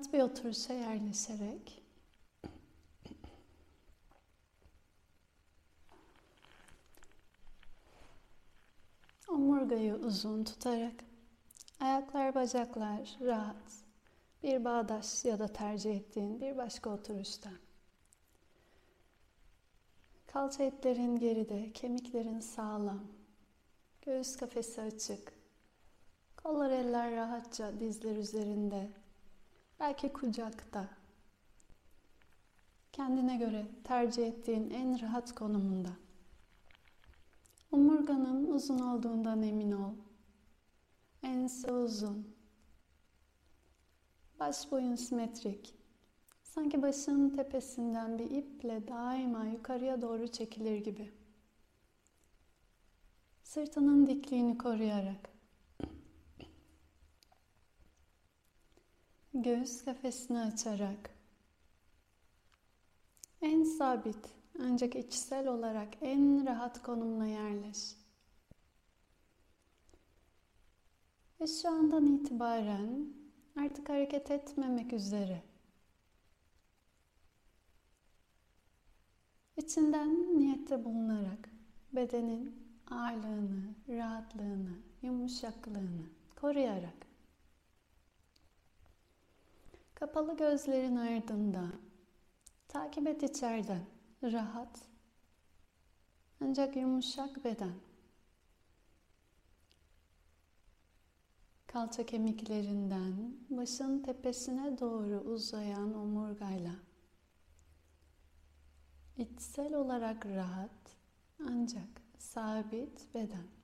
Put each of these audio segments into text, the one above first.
Rahat bir oturuşa yerleşerek omurgayı uzun tutarak ayaklar bacaklar rahat bir bağdaş ya da tercih ettiğin bir başka oturuşta. Kalça etlerin geride, kemiklerin sağlam. Göğüs kafesi açık. Kollar eller rahatça dizler üzerinde. Belki kucakta. Kendine göre tercih ettiğin en rahat konumunda. Omurganın uzun olduğundan emin ol. Ense uzun. Baş boyun simetrik. Sanki başının tepesinden bir iple daima yukarıya doğru çekilir gibi. Sırtının dikliğini koruyarak. Göğüs kafesini açarak. En sabit ancak içsel olarak en rahat konumuna yerleş. Ve şu andan itibaren artık hareket etmemek üzere İçinden niyette bulunarak bedenin ağırlığını, rahatlığını, yumuşaklığını koruyarak kapalı gözlerin ardında. Takip et içeriden. Rahat. Ancak yumuşak beden. Kalça kemiklerinden başın tepesine doğru uzayan omurgayla. İçsel olarak rahat ancak sabit beden.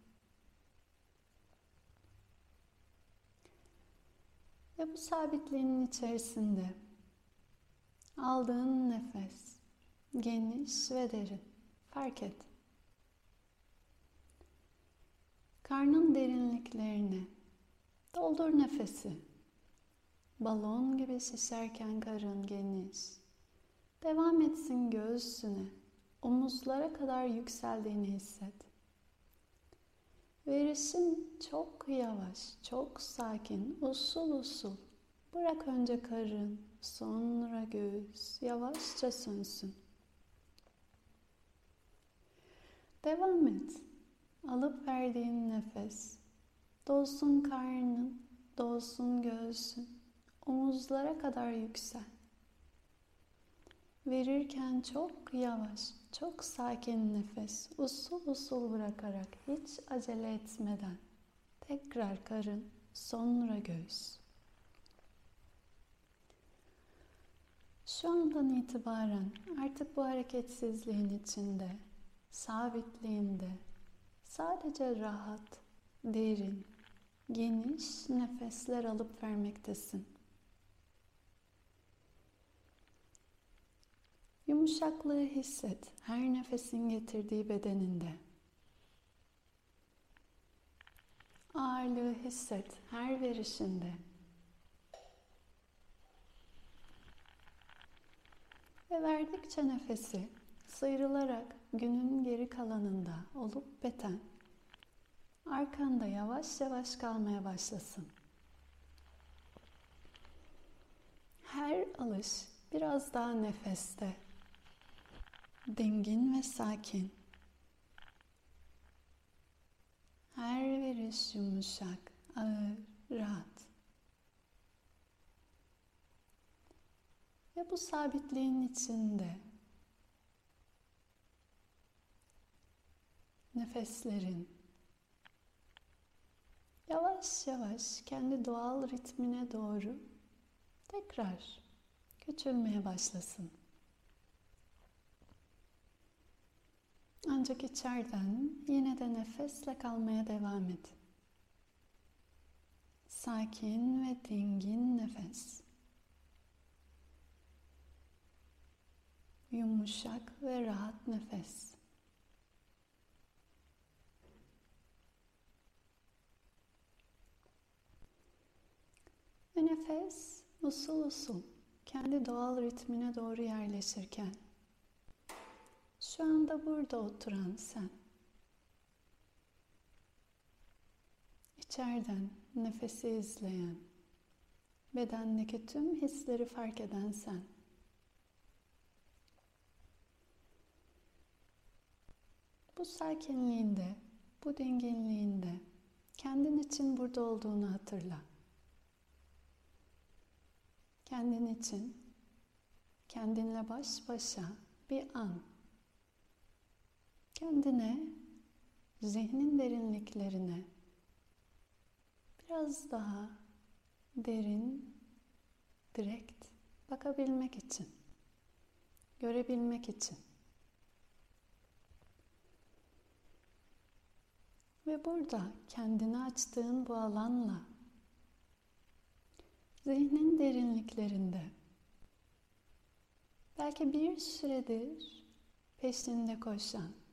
Ve bu sabitliğinin içerisinde aldığın nefes geniş ve derin. Fark et. Karnın derinliklerini doldur nefesi. Balon gibi şişerken karın geniş. Devam etsin göğsüne, omuzlara kadar yükseldiğini hisset. Verişin çok yavaş, çok sakin, usul usul. Bırak önce karın, sonra göğüs, yavaşça sönsün. Devam et. Alıp verdiğin nefes. Dolsun karnın, dolsun göğsün. Omuzlara kadar yüksel. Verirken çok yavaş, çok sakin nefes, usul usul bırakarak hiç acele etmeden tekrar karın, sonra göğüs. Şu andan itibaren artık bu hareketsizliğin içinde, sabitliğinde sadece rahat, derin, geniş nefesler alıp vermektesin. Yumuşaklığı hisset her nefesin getirdiği bedeninde. Ağırlığı hisset her verişinde. Ve verdikçe nefesi sıyrılarak günün geri kalanında olup beten arkanda yavaş yavaş kalmaya başlasın. Her alış biraz daha nefeste dingin ve sakin. Her veriş yumuşak, ağır, rahat. Ve bu sabitliğin içinde nefeslerin yavaş yavaş kendi doğal ritmine doğru tekrar küçülmeye başlasın. Ancak içeriden yine de nefesle kalmaya devam et. Sakin ve dingin nefes. Yumuşak ve rahat nefes. Ve nefes usul usul kendi doğal ritmine doğru yerleşirken şu anda burada oturan sen. İçeriden nefesi izleyen, Bedendeki tüm hisleri fark eden sen. Bu sakinliğinde, bu dinginliğinde kendin için burada olduğunu hatırla. Kendin için kendinle baş başa bir an kendine zihnin derinliklerine biraz daha derin, direkt bakabilmek için, görebilmek için. Ve burada kendini açtığın bu alanla zihnin derinliklerinde belki bir süredir peşinde koşan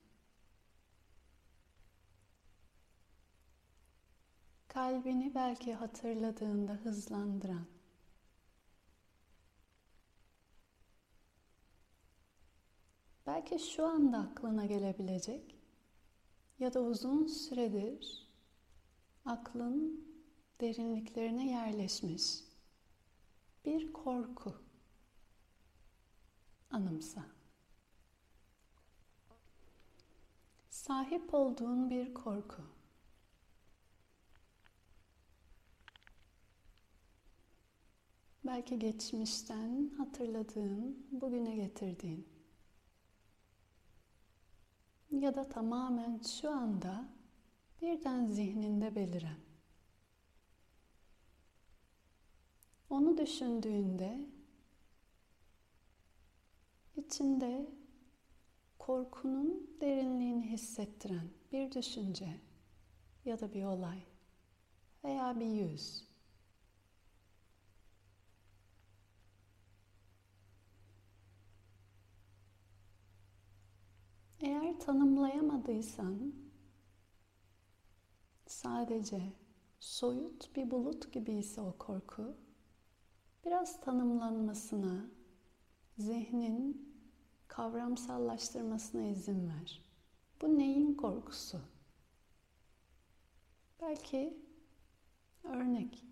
kalbini belki hatırladığında hızlandıran belki şu anda aklına gelebilecek ya da uzun süredir aklın derinliklerine yerleşmiş bir korku anımsa. Sahip olduğun bir korku. Belki geçmişten hatırladığın, bugüne getirdiğin ya da tamamen şu anda birden zihninde beliren. Onu düşündüğünde içinde korkunun derinliğini hissettiren bir düşünce ya da bir olay veya bir yüz. Eğer tanımlayamadıysan sadece soyut bir bulut gibi ise o korku biraz tanımlanmasına, zihnin kavramsallaştırmasına izin ver. Bu neyin korkusu? Belki örnek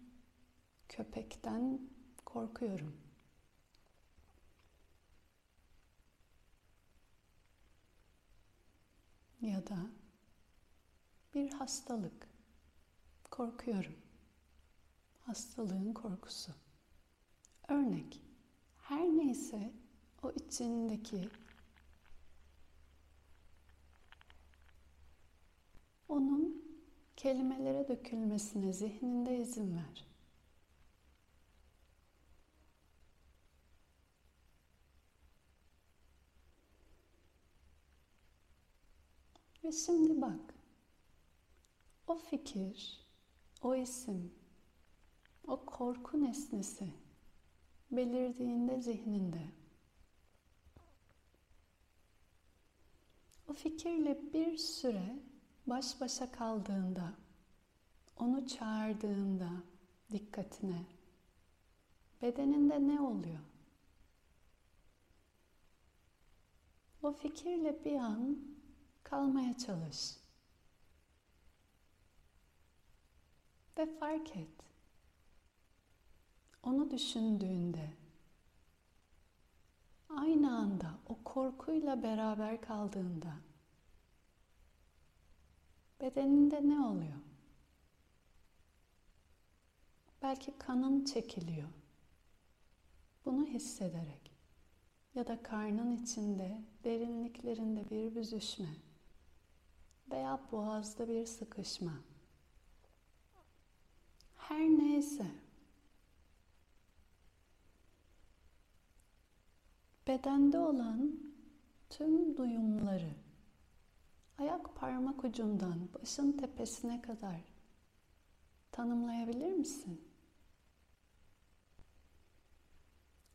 köpekten korkuyorum. Ya da bir hastalık. Korkuyorum. Hastalığın korkusu. Örnek her neyse o içindeki onun kelimelere dökülmesine zihninde izin ver. Şimdi bak. O fikir, o isim, o korku nesnesi belirdiğinde zihninde o fikirle bir süre baş başa kaldığında onu çağırdığında dikkatine bedeninde ne oluyor? O fikirle bir an kalmaya çalış. Ve fark et. Onu düşündüğünde aynı anda o korkuyla beraber kaldığında bedeninde ne oluyor? Belki kanın çekiliyor. Bunu hissederek ya da karnın içinde derinliklerinde bir büzüşme veya boğazda bir sıkışma. Her neyse bedende olan tüm duyumları ayak parmak ucundan başın tepesine kadar tanımlayabilir misin?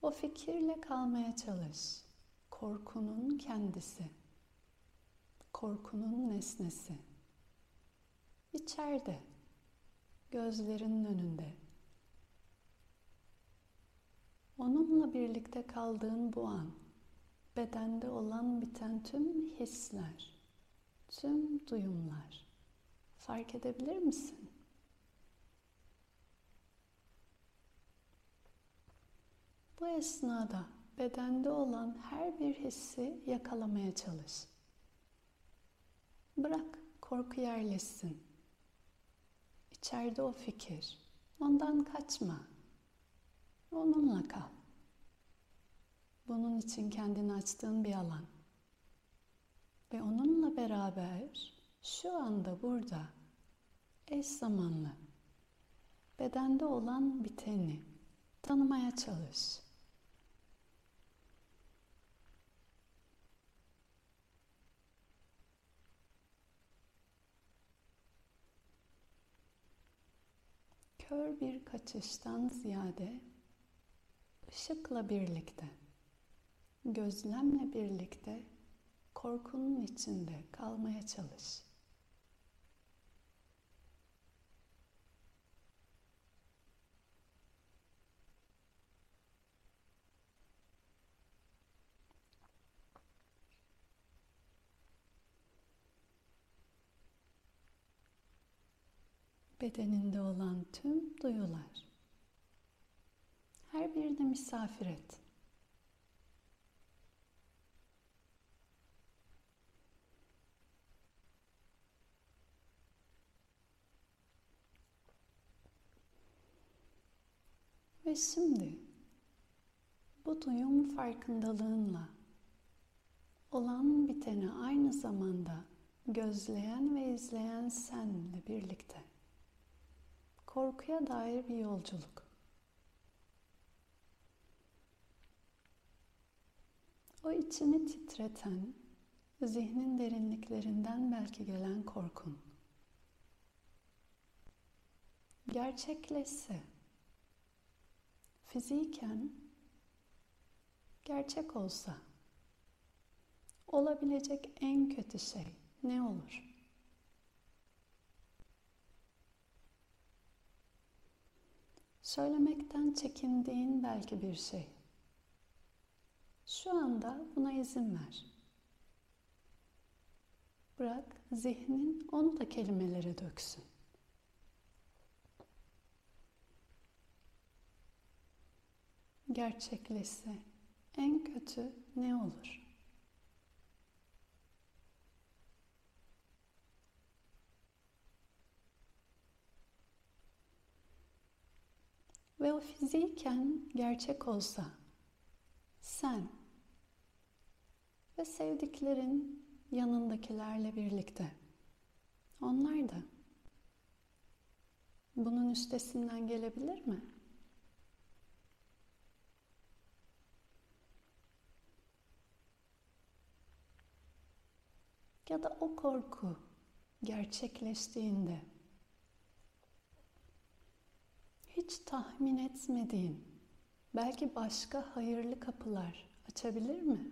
O fikirle kalmaya çalış. Korkunun kendisi. Korkunun nesnesi. İçeride, gözlerinin önünde. Onunla birlikte kaldığın bu an, bedende olan biten tüm hisler, tüm duyumlar fark edebilir misin? Bu esnada bedende olan her bir hissi yakalamaya çalış. Bırak korku yerleşsin. İçeride o fikir. Ondan kaçma. Onunla kal. Bunun için kendini açtığın bir alan. Ve onunla beraber şu anda burada eş zamanlı bedende olan biteni tanımaya çalış. Kör bir kaçıştan ziyade ışıkla birlikte, gözlemle birlikte korkunun içinde kalmaya çalış. Bedeninde olan tüm duyular. Her birine misafir et. Ve şimdi bu duyum farkındalığınla olan biteni aynı zamanda gözleyen ve izleyen senle birlikte korkuya dair bir yolculuk. O içini titreten, zihnin derinliklerinden belki gelen korkun. Gerçekleşse, fiziken gerçek olsa, olabilecek en kötü şey ne olur? Söylemekten çekindiğin belki bir şey. Şu anda buna izin ver. Bırak zihnin onu da kelimelere döksün. Gerçekleşse en kötü ne olur? Ve o fiziken gerçek olsa sen ve sevdiklerin yanındakilerle birlikte onlar da bunun üstesinden gelebilir mi? Ya da o korku gerçekleştiğinde hiç tahmin etmediğin belki başka hayırlı kapılar açabilir mi?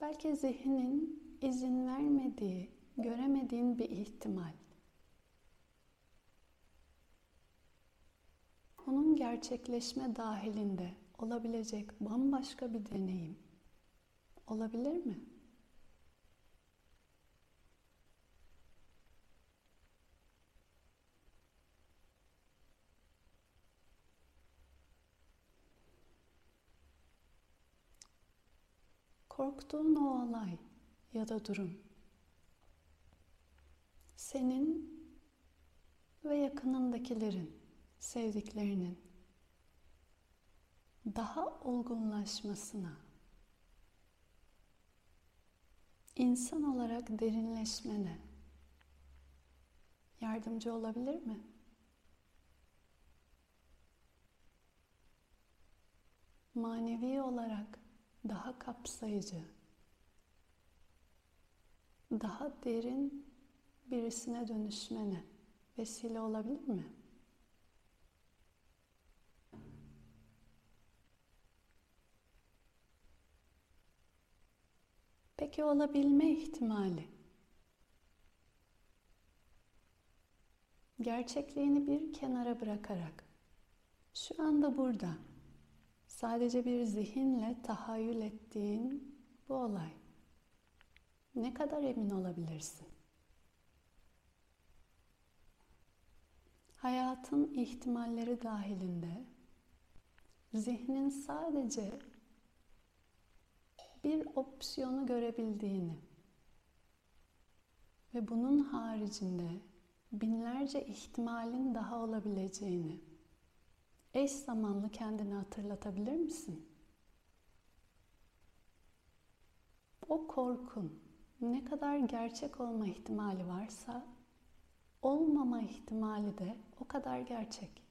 Belki zihnin izin vermediği, göremediğin bir ihtimal. Onun gerçekleşme dahilinde olabilecek bambaşka bir deneyim olabilir mi? Korktuğun o olay ya da durum senin ve yakınındakilerin, sevdiklerinin daha olgunlaşmasına, insan olarak derinleşmene yardımcı olabilir mi? Manevi olarak daha kapsayıcı, daha derin birisine dönüşmene vesile olabilir mi? Peki olabilme ihtimali gerçekliğini bir kenara bırakarak şu anda burada Sadece bir zihinle tahayyül ettiğin bu olay. Ne kadar emin olabilirsin? Hayat hayatın ihtimalleri dahilinde zihnin sadece bir opsiyonu görebildiğini ve bunun haricinde binlerce ihtimalin daha olabileceğini eş zamanlı kendine hatırlatabilir misin? O korkun ne kadar gerçek olma ihtimali varsa olmama ihtimali de o kadar gerçek.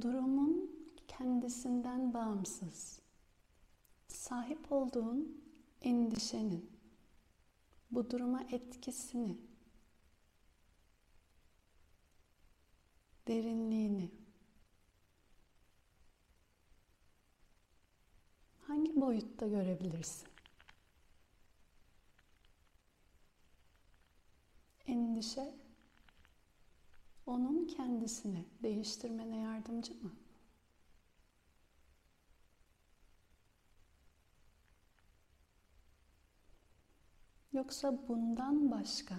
Durumun kendisinden bağımsız. Sahip olduğun endişenin bu duruma etkisini, derinliğini hangi boyutta görebilirsin? Endişe onun kendisini değiştirmene yardımcı mı? Yoksa bundan başka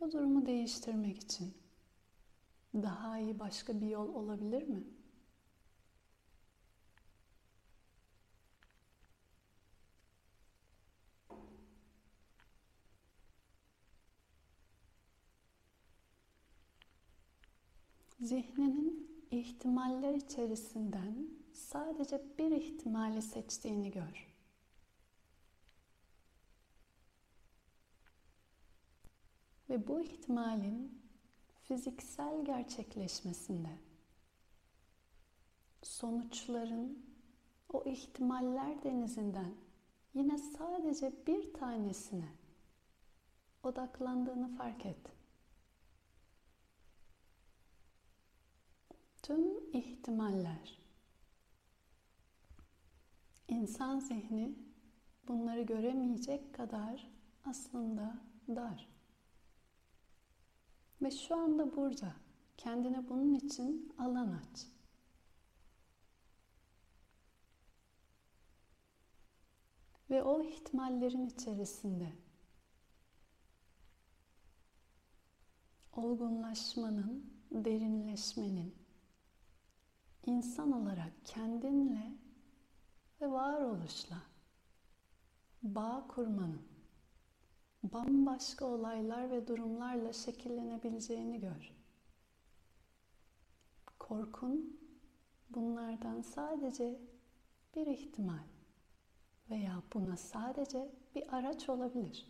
bu durumu değiştirmek için daha iyi başka bir yol olabilir mi? Zihninin ihtimaller içerisinden sadece bir ihtimali seçtiğini gör. Ve bu ihtimalin fiziksel gerçekleşmesinde sonuçların o ihtimaller denizinden yine sadece bir tanesine odaklandığını fark et. Tüm ihtimaller. İnsan zihni bunları göremeyecek kadar aslında dar. Ve şu anda burada kendine bunun için alan aç. Ve o ihtimallerin içerisinde olgunlaşmanın, derinleşmenin, insan olarak kendinle ve varoluşla bağ kurmanın bambaşka olaylar ve durumlarla şekillenebileceğini gör. Korkun bunlardan sadece bir ihtimal veya buna sadece bir araç olabilir.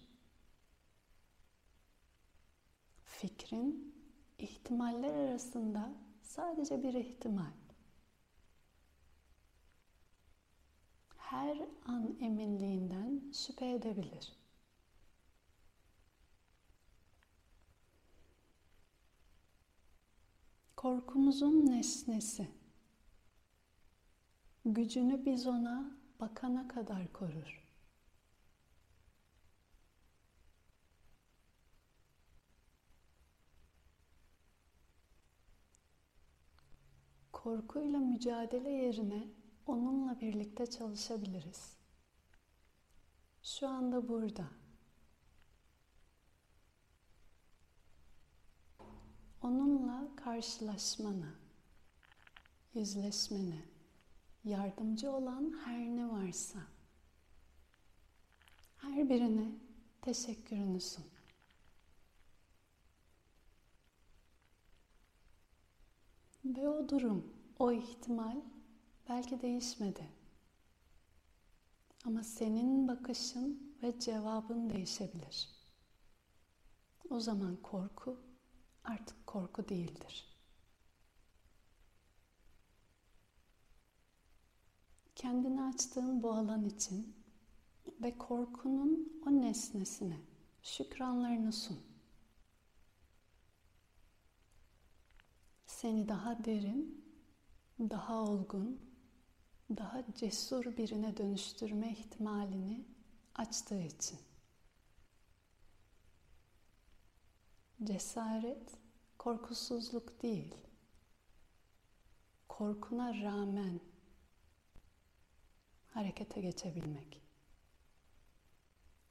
Fikrin ihtimaller arasında sadece bir ihtimal. Her an eminliğinden şüphe edebilir. Korkumuzun nesnesi gücünü biz ona bakana kadar korur. Korkuyla mücadele yerine onunla birlikte çalışabiliriz. Şu anda burada. Onunla karşılaşmana, yüzleşmene, yardımcı olan her ne varsa her birine teşekkürünü sun. Ve o durum, o ihtimal belki değişmedi. Ama senin bakışın ve cevabın değişebilir. O zaman korku artık korku değildir. Kendini açtığın bu alan için ve korkunun o nesnesine şükranlarını sun. Seni daha derin, daha olgun, daha cesur birine dönüştürme ihtimalini açtığı için. Cesaret korkusuzluk değil. Korkuna rağmen harekete geçebilmek.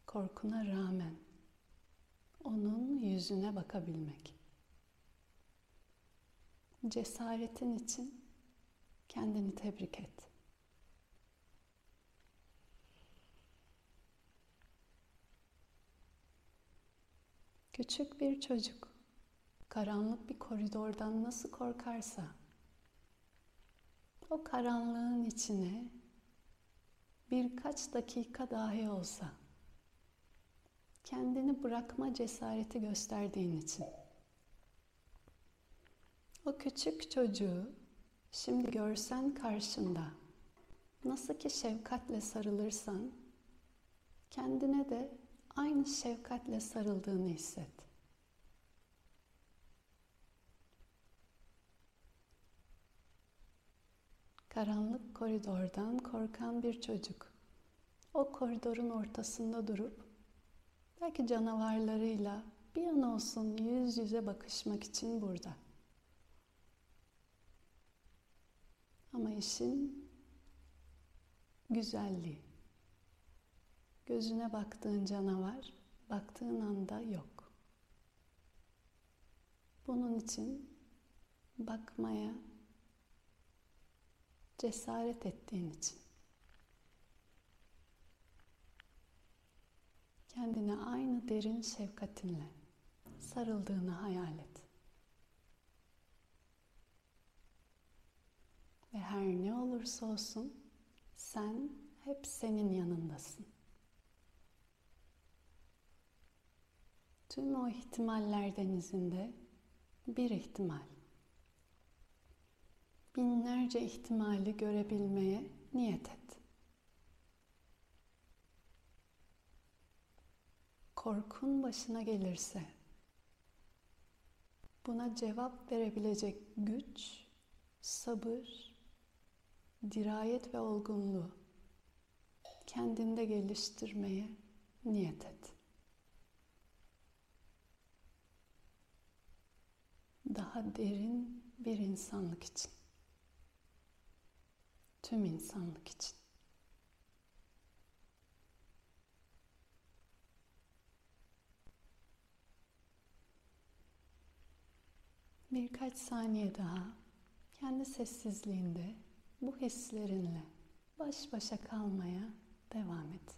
Korkuna rağmen onun yüzüne bakabilmek. Cesaretin için kendini tebrik et. Küçük bir çocuk. Karanlık bir koridordan nasıl korkarsa. O karanlığın içine birkaç dakika dahi olsa. Kendini bırakma cesareti gösterdiğin için. O küçük çocuğu şimdi görsen karşında nasıl ki şefkatle sarılırsan kendine de aynı şefkatle sarıldığını hisset. Karanlık koridordan korkan bir çocuk o koridorun ortasında durup belki canavarlarıyla bir an olsun yüz yüze bakışmak için burada. Ama işin güzelliği. Gözüne baktığın canavar baktığın anda yok. Bunun için bakmaya cesaret ettiğin için kendine aynı derin şefkatinle sarıldığını hayal et. Ve her ne olursa olsun sen hep senin yanındasın. Tüm o ihtimaller denizinde bir ihtimal. Binlerce ihtimali görebilmeye niyet et. Korkun başına gelirse buna cevap verebilecek güç, sabır, dirayet ve olgunluğu kendinde geliştirmeye niyet et. Daha derin bir insanlık için. Tüm insanlık için. Birkaç saniye daha kendi sessizliğinde bu hislerinle baş başa kalmaya devam et.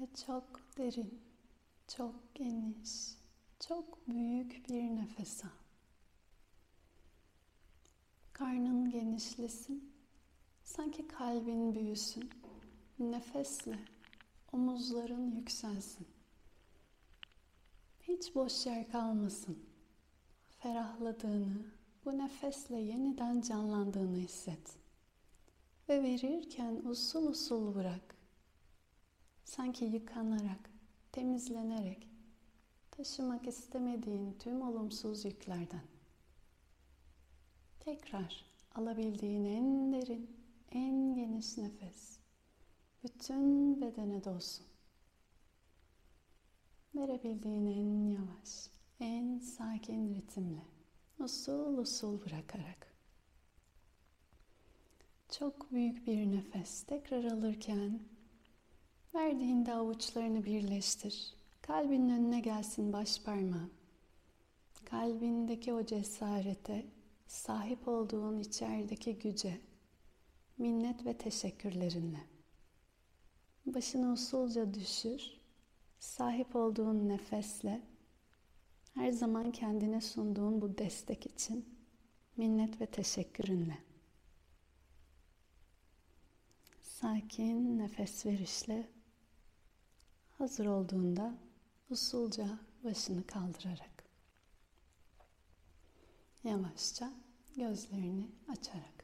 Ve çok derin, çok geniş, çok büyük bir nefes al. Karnın genişlesin, sanki kalbin büyüsün. Nefesle omuzların yükselsin. Hiç boş yer kalmasın. Ferahladığını, bu nefesle yeniden canlandığını hisset. Ve verirken usul usul bırak. Sanki yıkanarak, temizlenerek, taşımak istemediğin tüm olumsuz yüklerden. Tekrar alabildiğin en derin, en geniş nefes bütün bedene dolsun. Verebildiğin en yavaş, en sakin ritimle, usul usul bırakarak. Çok büyük bir nefes tekrar alırken verdiğinde avuçlarını birleştir. Kalbinin önüne gelsin baş parmağın. Kalbindeki o cesarete, sahip olduğun içerideki güce, minnet ve teşekkürlerinle. Başını usulca düşür, sahip olduğun nefesle, her zaman kendine sunduğun bu destek için minnet ve teşekkürünle. sakin nefes verişle hazır olduğunda usulca başını kaldırarak yavaşça gözlerini açarak